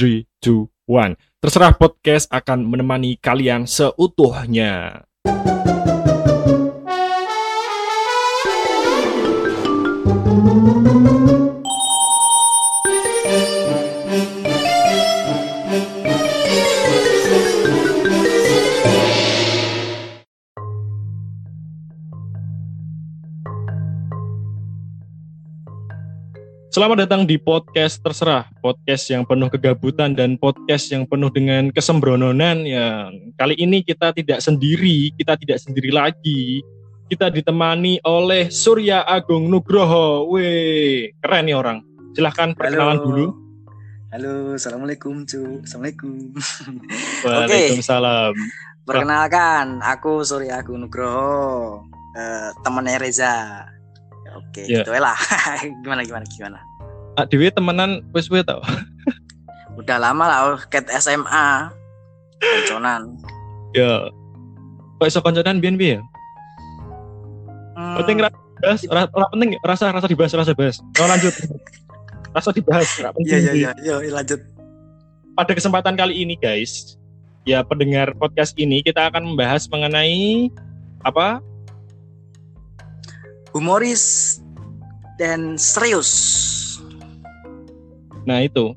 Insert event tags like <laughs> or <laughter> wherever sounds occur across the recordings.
3, 2, 1. Terserah podcast akan menemani kalian seutuhnya. Selamat datang di podcast terserah, podcast yang penuh kegabutan dan podcast yang penuh dengan kesembrononan. Yang kali ini kita tidak sendiri, kita tidak sendiri lagi. Kita ditemani oleh Surya Agung Nugroho. Weh, keren nih orang. Silahkan perkenalan Halo. dulu. Halo, assalamualaikum cu, assalamualaikum. <laughs> Waalaikumsalam. Perkenalkan, aku Surya Agung Nugroho, eh, temennya Reza. Oke, Ya. gitu lah. <laughs> gimana gimana gimana. Ah, Dewi temenan wis wis tau. <laughs> Udah lama lah, oh, ket SMA, konconan. Ya. Kok iso konconan biyen piye? Hmm, Penting ra bahas, ora, ora penting rasa rasa dibahas rasa bahas. Oh lanjut. <laughs> rasa dibahas, ora penting. Iya iya iya, Yo, lanjut. pada kesempatan kali ini guys, ya pendengar podcast ini kita akan membahas mengenai apa? Humoris dan serius. Nah itu,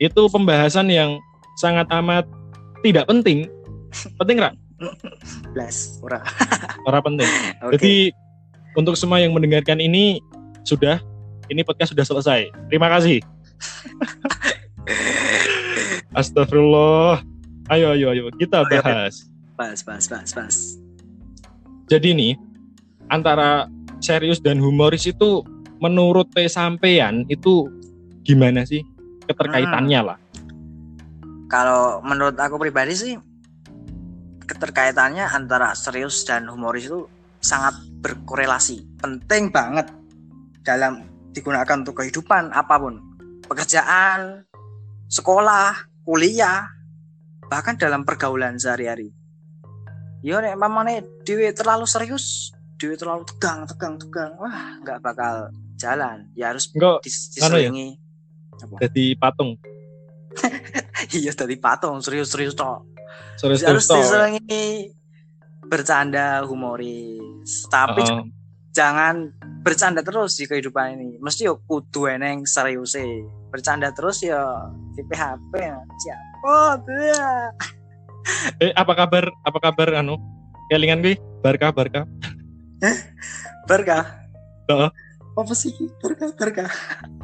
itu pembahasan yang sangat amat tidak penting. Penting nggak? Blas, ora. <laughs> Ora penting. Oke. Jadi untuk semua yang mendengarkan ini sudah, ini podcast sudah selesai. Terima kasih. <laughs> Astagfirullah. Ayo ayo ayo kita bahas. Pas pas pas pas. Jadi nih antara serius dan humoris itu menurut T sampean itu gimana sih keterkaitannya lah? Kalau menurut aku pribadi sih keterkaitannya antara serius dan humoris itu sangat berkorelasi. Penting banget dalam digunakan untuk kehidupan apa pun. Pekerjaan, sekolah, kuliah, bahkan dalam pergaulan sehari-hari. Yo nek mamane dhewe terlalu serius, dhewe terlalu tegang, tegang, tegang, wah nggak bakal jalan. Ya harus Enggak ya? diselingi. Jadi patung. <laughs> Iya dari patung serius-serius toh. Serius harus toh. diselingi bercanda humoris tapi Heeh. jangan bercanda terus di kehidupan ini mesti yo kudu eneng serius bercanda terus ya di PHP ya oh dia Eh apa kabar? Apa kabar anu? Kelingan gue? Barkah barkah. berkah Heeh. apa sih berkah Ya,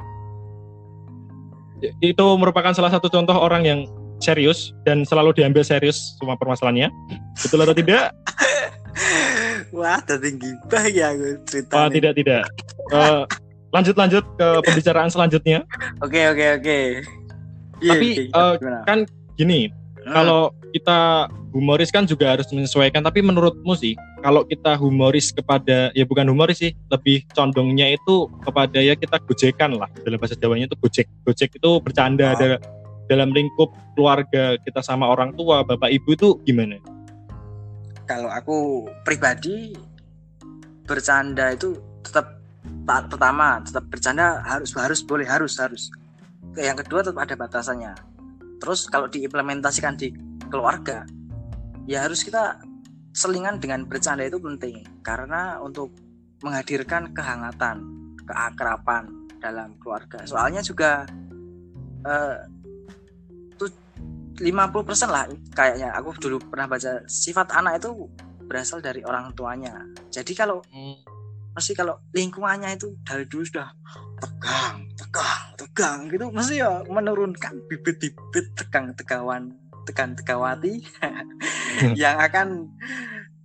Itu merupakan salah satu contoh orang yang serius dan selalu diambil serius semua permasalahannya. Betul atau tidak? <laughs> wah ada tinggi banget ya aku cerita Oh, tidak tidak. Eh, lanjut lanjut ke pembicaraan selanjutnya. oke oke oke Iya, Tapi, oke, eh, gimana? kan Gini, Hmm, kalau kita humoris kan juga harus menyesuaikan tapi menurutmu sih kalau kita humoris kepada ya bukan humoris sih lebih condongnya itu kepada ya kita gojekan lah. Dalam bahasa Jawanya itu gojek. Gojek itu bercanda Oh. ada- dalam lingkup keluarga kita sama orang tua bapak ibu itu gimana? Kalau aku pribadi bercanda itu tetap ta- pertama tetap bercanda harus harus boleh harus harus. Yang kedua tetap ada batasannya. Terus kalau diimplementasikan di keluarga ya harus kita selingan dengan bercanda itu penting karena untuk menghadirkan kehangatan keakraban dalam keluarga. Soalnya juga eh, tu- 50% lah kayaknya. Aku dulu pernah baca sifat anak itu berasal dari orang tuanya. Jadi kalau mesti kalau lingkungannya itu dari dulu sudah tegang tegang tegang gitu mesti ya menurunkan bibit-bibit tegang tegawan tegang tegawati <laughs> <laughs> yang akan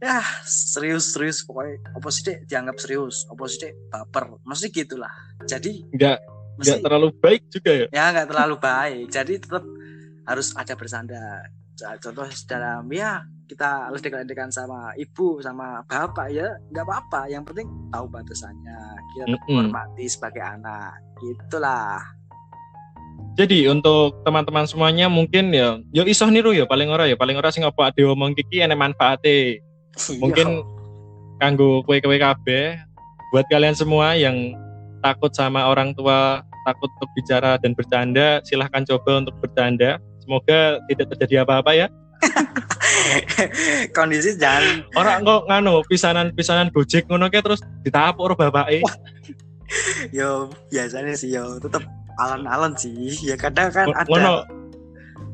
ya serius serius pokoknya. Oposite dianggap serius. Oposite baper. Mesti gitulah. Jadi nggak nggak terlalu baik juga ya? Ya nggak terlalu baik. Jadi tetap harus ada bercanda contoh dalam ya kita ledek-ledekan sama ibu sama bapak ya. Nggak apa-apa. Yang penting tahu batasannya. Kita Mm-mm. menghormati sebagai anak. Gitulah jadi untuk teman-teman semuanya mungkin ya yo iso niru ya paling ora ya paling ora sing apa ade omong kiki enek manfaate mungkin kanggo kue kabeh buat kalian semua yang takut sama orang tua takut untuk bicara dan bercanda, silahkan coba untuk bercanda. Semoga tidak terjadi apa-apa ya. <laughs> kondisi jangan Orang kok nganu pisanan-pisanan Gojek ngono terus ditapuk bapak eh. yo biasanya sih yo tetap alon-alon sih ya kadang kan ada Ngono.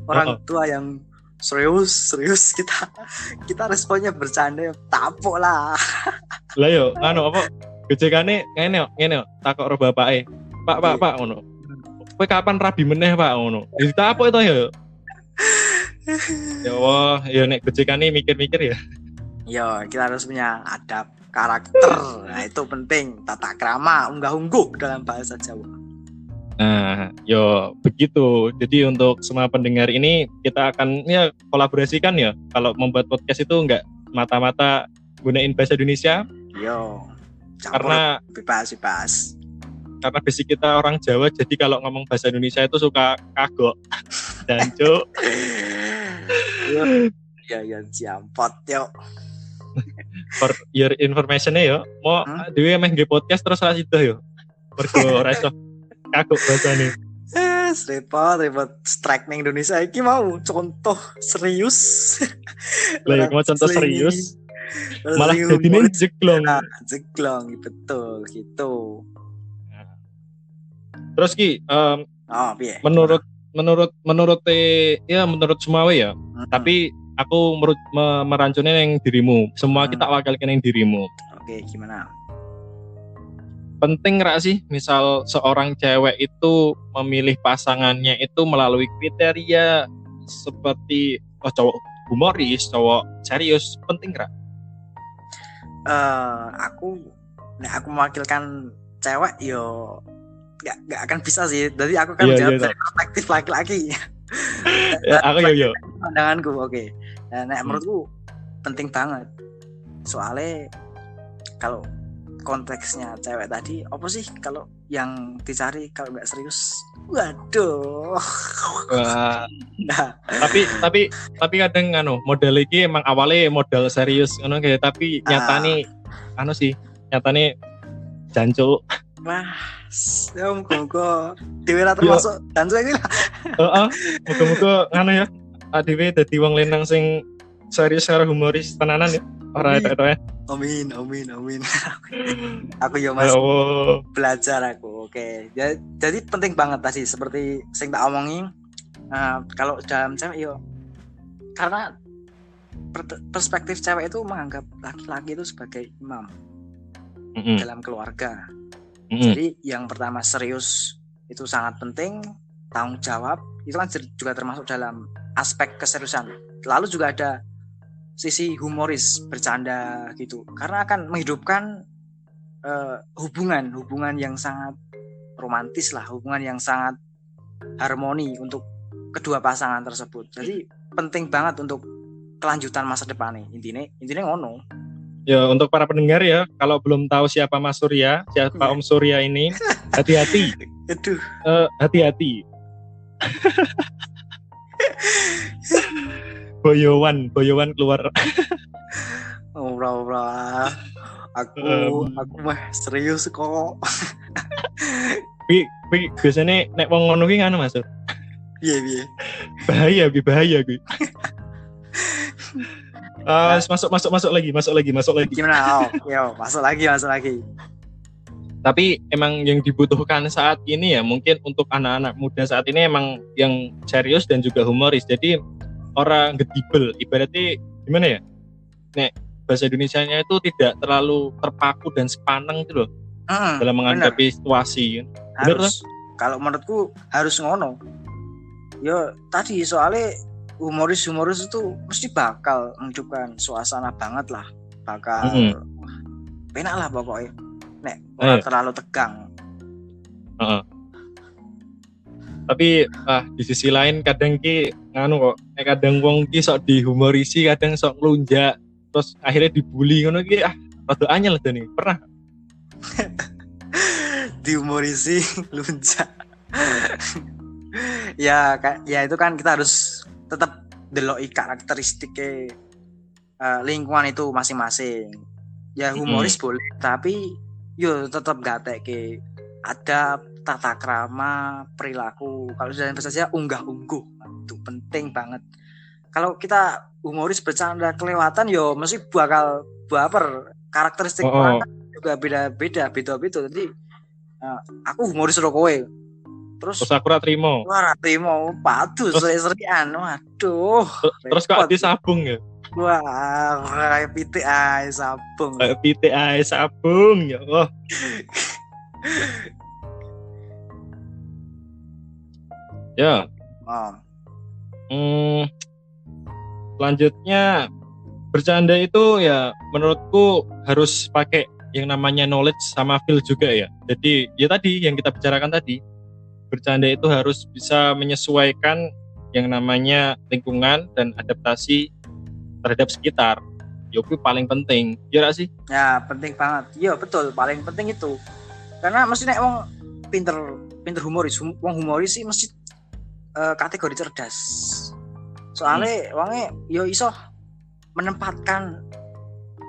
orang tua yang serius serius <laughs> kita kita responnya bercanda ya tapuk lah <laughs> Lah yo nganu apa Gojekane ngene yo, ngene yo, takok ro bapak eh. Pak, Pak, Pak ngono. Kowe kapan rabi meneh, Pak ngono. Ditapuk itu ya. Ya Allah, ya nek Gojekane mikir-mikir ya. yo kita harus punya adab karakter nah itu penting tata krama unggah ungguh dalam bahasa Jawa Nah, yo begitu. Jadi untuk semua pendengar ini kita akan ya kolaborasikan ya. Kalau membuat podcast itu nggak mata-mata gunain bahasa Indonesia yo campur karena bebas bebas karena basic kita orang Jawa. Jadi kalau ngomong bahasa Indonesia itu suka kagok <laughs> dan cuk. ya ya jampot yo For your information ya, mau Hmm? dewe nge podcast terus ra yo. Mergo ora kagok bahasane. Eh, repot, repot strike ning Indonesia iki mau contoh serius. <laughs> Lah mau contoh serius, malah jadinya humoris. jeglong. Nah, jeglong betul gitu. Terus ki, em, Oh, piye? menurut menurut menurut eh, ya menurut semua ya Hmm, tapi aku menurut me, merancunnya yang dirimu semua Hmm. kita wakilkan yang dirimu oke gimana? Penting nggak sih misal seorang cewek itu memilih pasangannya itu melalui kriteria seperti oh cowok humoris cowok serius penting nggak Eh, aku nah aku mewakilkan cewek yo nggak nggak akan bisa sih. Jadi aku kan Iya, jawab iya, dari perspektif laki-laki. <laughs> ya, aku yo yo pandanganku oke nah, nah, Hmm. menurutku penting banget soalnya kalau konteksnya cewek tadi apa sih kalau yang dicari kalau nggak serius waduh Wah, nah tapi tapi tapi kadang anu model ini emang awalnya modal serius anu kayak tapi Ah. nyatane anu sih nyatane jancuk wah s- ya muka-muka dewe ra termasuk dan ini lah Heeh. Muga-muga ngono ya. ADW dadi wong lenang sing serius karo humoris tenanan ya. Ora Amin. itu ya. amin amin amin <laughs> aku ya Ya mas Allah. belajar aku oke Ja- jadi penting banget tadi seperti sing tak omongin eh, kalau dalam cewek yo karena per- perspektif cewek itu menganggap laki-laki itu sebagai imam Mm-mm. dalam keluarga Mm-mm. jadi yang pertama serius itu sangat penting tanggung jawab itu kan juga termasuk dalam aspek keseriusan lalu juga ada sisi humoris bercanda gitu. Karena akan menghidupkan eh, hubungan hubungan yang sangat romantis lah hubungan yang sangat harmoni untuk kedua pasangan tersebut. Jadi penting banget untuk kelanjutan masa depan nih. Intinya intinya ngono. Ya untuk para pendengar ya, kalau belum tahu siapa Mas Surya, siapa Iya. Om Surya ini, hati-hati, <laughs> aduh. Eh, hati-hati. <laughs> boyowan, boyowan keluar. ora ora aku Em. aku mah serius kok Wi, wi biasanya nek wong ngono ki ngono Mas. Sur. piye piye Bahaya, bi bahaya gue. Ah, masuk masuk masuk lagi, masuk lagi, masuk lagi. gimana oh yo masuk lagi masuk lagi tapi emang yang dibutuhkan saat ini ya mungkin untuk anak-anak muda saat ini emang yang serius dan juga humoris jadi orang gedibel ibaratnya gimana ya? Nek bahasa Indonesia-nya itu tidak terlalu terpaku dan sepaneng gitu loh. Hmm, dalam menghadapi situasi Bener harus kalau menurutku harus ngono. Yo tadi soalnya humoris humoris itu mesti bakal menunjukkan suasana banget lah. Bakal Mm-mm. wah, penak lah pokoknya. Nek Eh. terlalu tegang tapi ah di sisi lain kadang ki nganu kok nek kadang wong ki sok dihumorisi kadang sok ngelunjak terus akhirnya dibully ngono ki ah rada anyel nih pernah? <laughs> Dihumorisi <laughs> lunjak <laughs> ya ya itu kan kita harus tetap deloi karakteristiknya eh, lingkungan itu masing-masing. Ya humoris boleh tapi yo tetap gak ke adab tata krama perilaku. Kalau dalam bahasa saya unggah ungguh itu penting banget. Kalau kita humoris bercanda kelewatan yo mesti bakal baper. Karakteristik Oh, oh. orang kan juga beda-beda beda-beda. Jadi eh, aku humoris ro kowe. Terus terus aku ora trimo. Wah mau padu seri-serian waduh Ter- terus kok repot. disabung ya? Wah kayak ae sabung. Kayak PTI sabung ya Allah <laughs> ya oh. Hmm, selanjutnya bercanda itu ya menurutku harus pakai yang namanya knowledge sama feel juga ya. Jadi ya tadi yang kita bicarakan tadi bercanda itu harus bisa menyesuaikan yang namanya lingkungan dan adaptasi terhadap sekitar. Ya itu paling penting. Ya nggak sih? Ya penting banget. Iya betul, paling penting itu. Karena mesti nek wong pinter pinter humoris, hum, wong humoris sih mesti eh, kategori cerdas. Soalnya wongnya yo iso menempatkan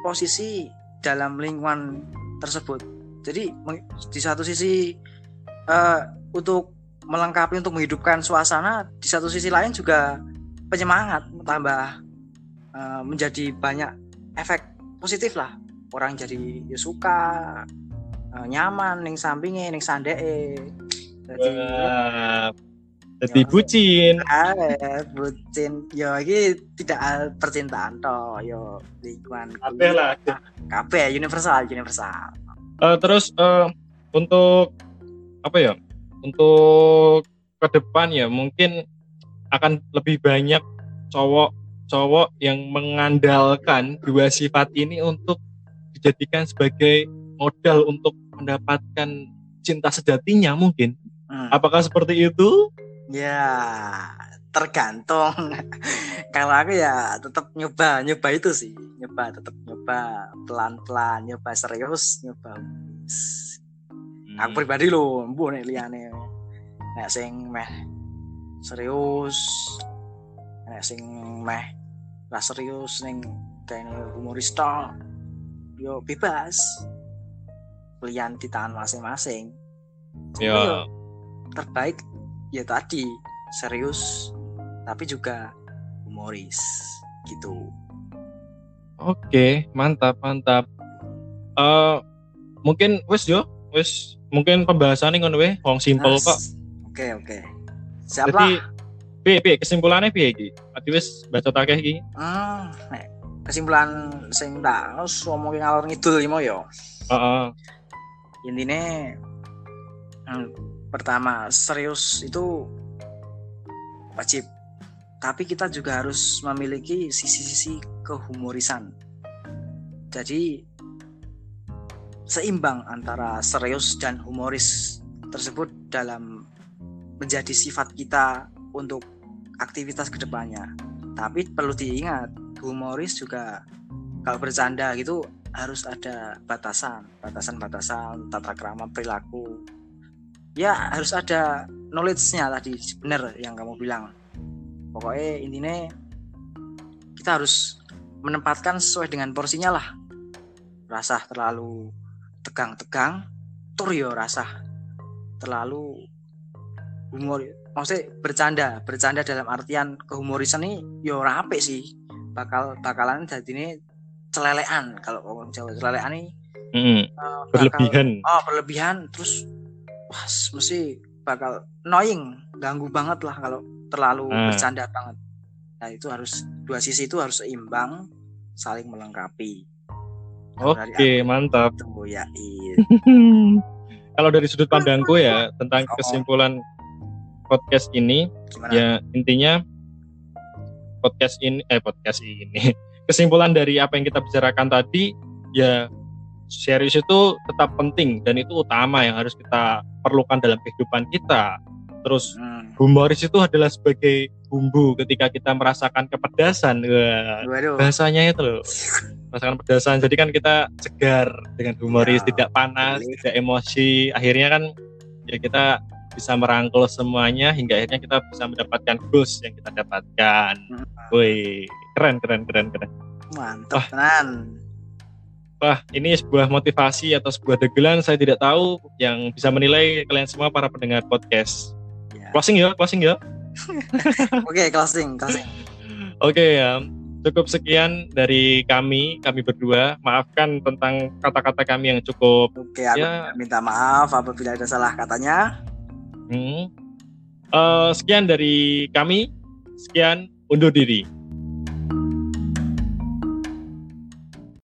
posisi dalam lingkungan tersebut. Jadi di satu sisi eh, untuk melengkapi untuk menghidupkan suasana, di satu sisi lain juga penyemangat, tambah eh, menjadi banyak efek positif lah orang jadi ya suka eh, nyaman ning sampingnya ning sandeke jadi Wah, jadi bucin. eh bucin yo iki tidak percintaan toh yo lingkungan Kabeh lah. kabeh universal universal Eh, terus eh, untuk apa ya? Untuk ke depan ya mungkin akan lebih banyak cowok-cowok yang mengandalkan dua sifat ini untuk dijadikan sebagai modal untuk mendapatkan cinta sejatinya mungkin. Hmm. Apakah seperti itu? Ya tergantung. <laughs> Kalau aku ya tetap nyoba nyoba itu sih. Nyoba tetap nyoba pelan pelan nyoba serius nyoba aku pribadi lo mbu nek liyane. Nek sing meh serius nek sing meh ra serius ning kene humoris tok yo bebas. Pilihan di tangan masing-masing yo terbaik ya tadi serius tapi juga humoris gitu oke, mantap, mantap. Eh mungkin wes yo, wes mungkin pembahasannya ngono weh, wong simple Nas. kok. oke oke siap Jadi lah piye piye kesimpulannya piye iki? Adi wis baca takeh iki. hmm, nek kesimpulan sing tak harus ngomongin ngalor ngidul iki mau yo Heeh. intinya hmm, pertama serius itu wajib. Tapi kita juga harus memiliki sisi-sisi kehumorisan. Jadi seimbang antara serius dan humoris tersebut dalam menjadi sifat kita untuk aktivitas ke depannya tapi perlu diingat humoris juga kalau bercanda gitu harus ada batasan. Batasan-batasan tata krama perilaku ya harus ada knowledge-nya tadi bener yang kamu bilang. Pokoknya intinya kita harus menempatkan sesuai dengan porsinya lah. Rasa terlalu tegang-tegang tur yo rasa. Terlalu humor maksudnya bercanda bercanda dalam artian kehumorisan ini yo rapi sih. Bakal bakalan jadi ini celelean kalau orang Jawa celelean ini. Mm-mm. eh, bakal- Berlebihan. oh berlebihan terus wah mesti bakal annoying ganggu banget lah kalau terlalu Hmm. bercanda banget nah itu harus dua sisi itu harus seimbang saling melengkapi dari Oke, mantap. aku ya iya. <laughs> Kalau dari sudut pandangku ya tentang Oh. kesimpulan podcast ini gimana ya intinya podcast ini eh podcast ini <laughs> kesimpulan dari apa yang kita bicarakan tadi ya serius itu tetap penting dan itu utama yang harus kita perlukan dalam kehidupan kita. Terus Hmm. humoris itu adalah sebagai bumbu ketika kita merasakan kepedasan. Wah, waduh. bahasanya itu loh. Merasakan kepedasan. Jadi kan kita segar dengan humoris Ya, tidak panas boleh. tidak emosi. Akhirnya kan ya kita bisa merangkul semuanya hingga akhirnya kita bisa mendapatkan goals yang kita dapatkan. Hmm. woi keren keren keren keren. Mantap tenan Wah, ini sebuah motivasi atau sebuah degelan saya tidak tahu yang bisa menilai kalian semua para pendengar podcast. Ya. Closing ya, closing ya. <laughs> Oke, closing, closing. Oke ya, cukup sekian dari kami, kami berdua. Maafkan tentang kata-kata kami yang cukup. Oke, aku Ya. minta maaf apabila ada salah katanya. Hmm. Eh, sekian dari kami. Sekian undur diri.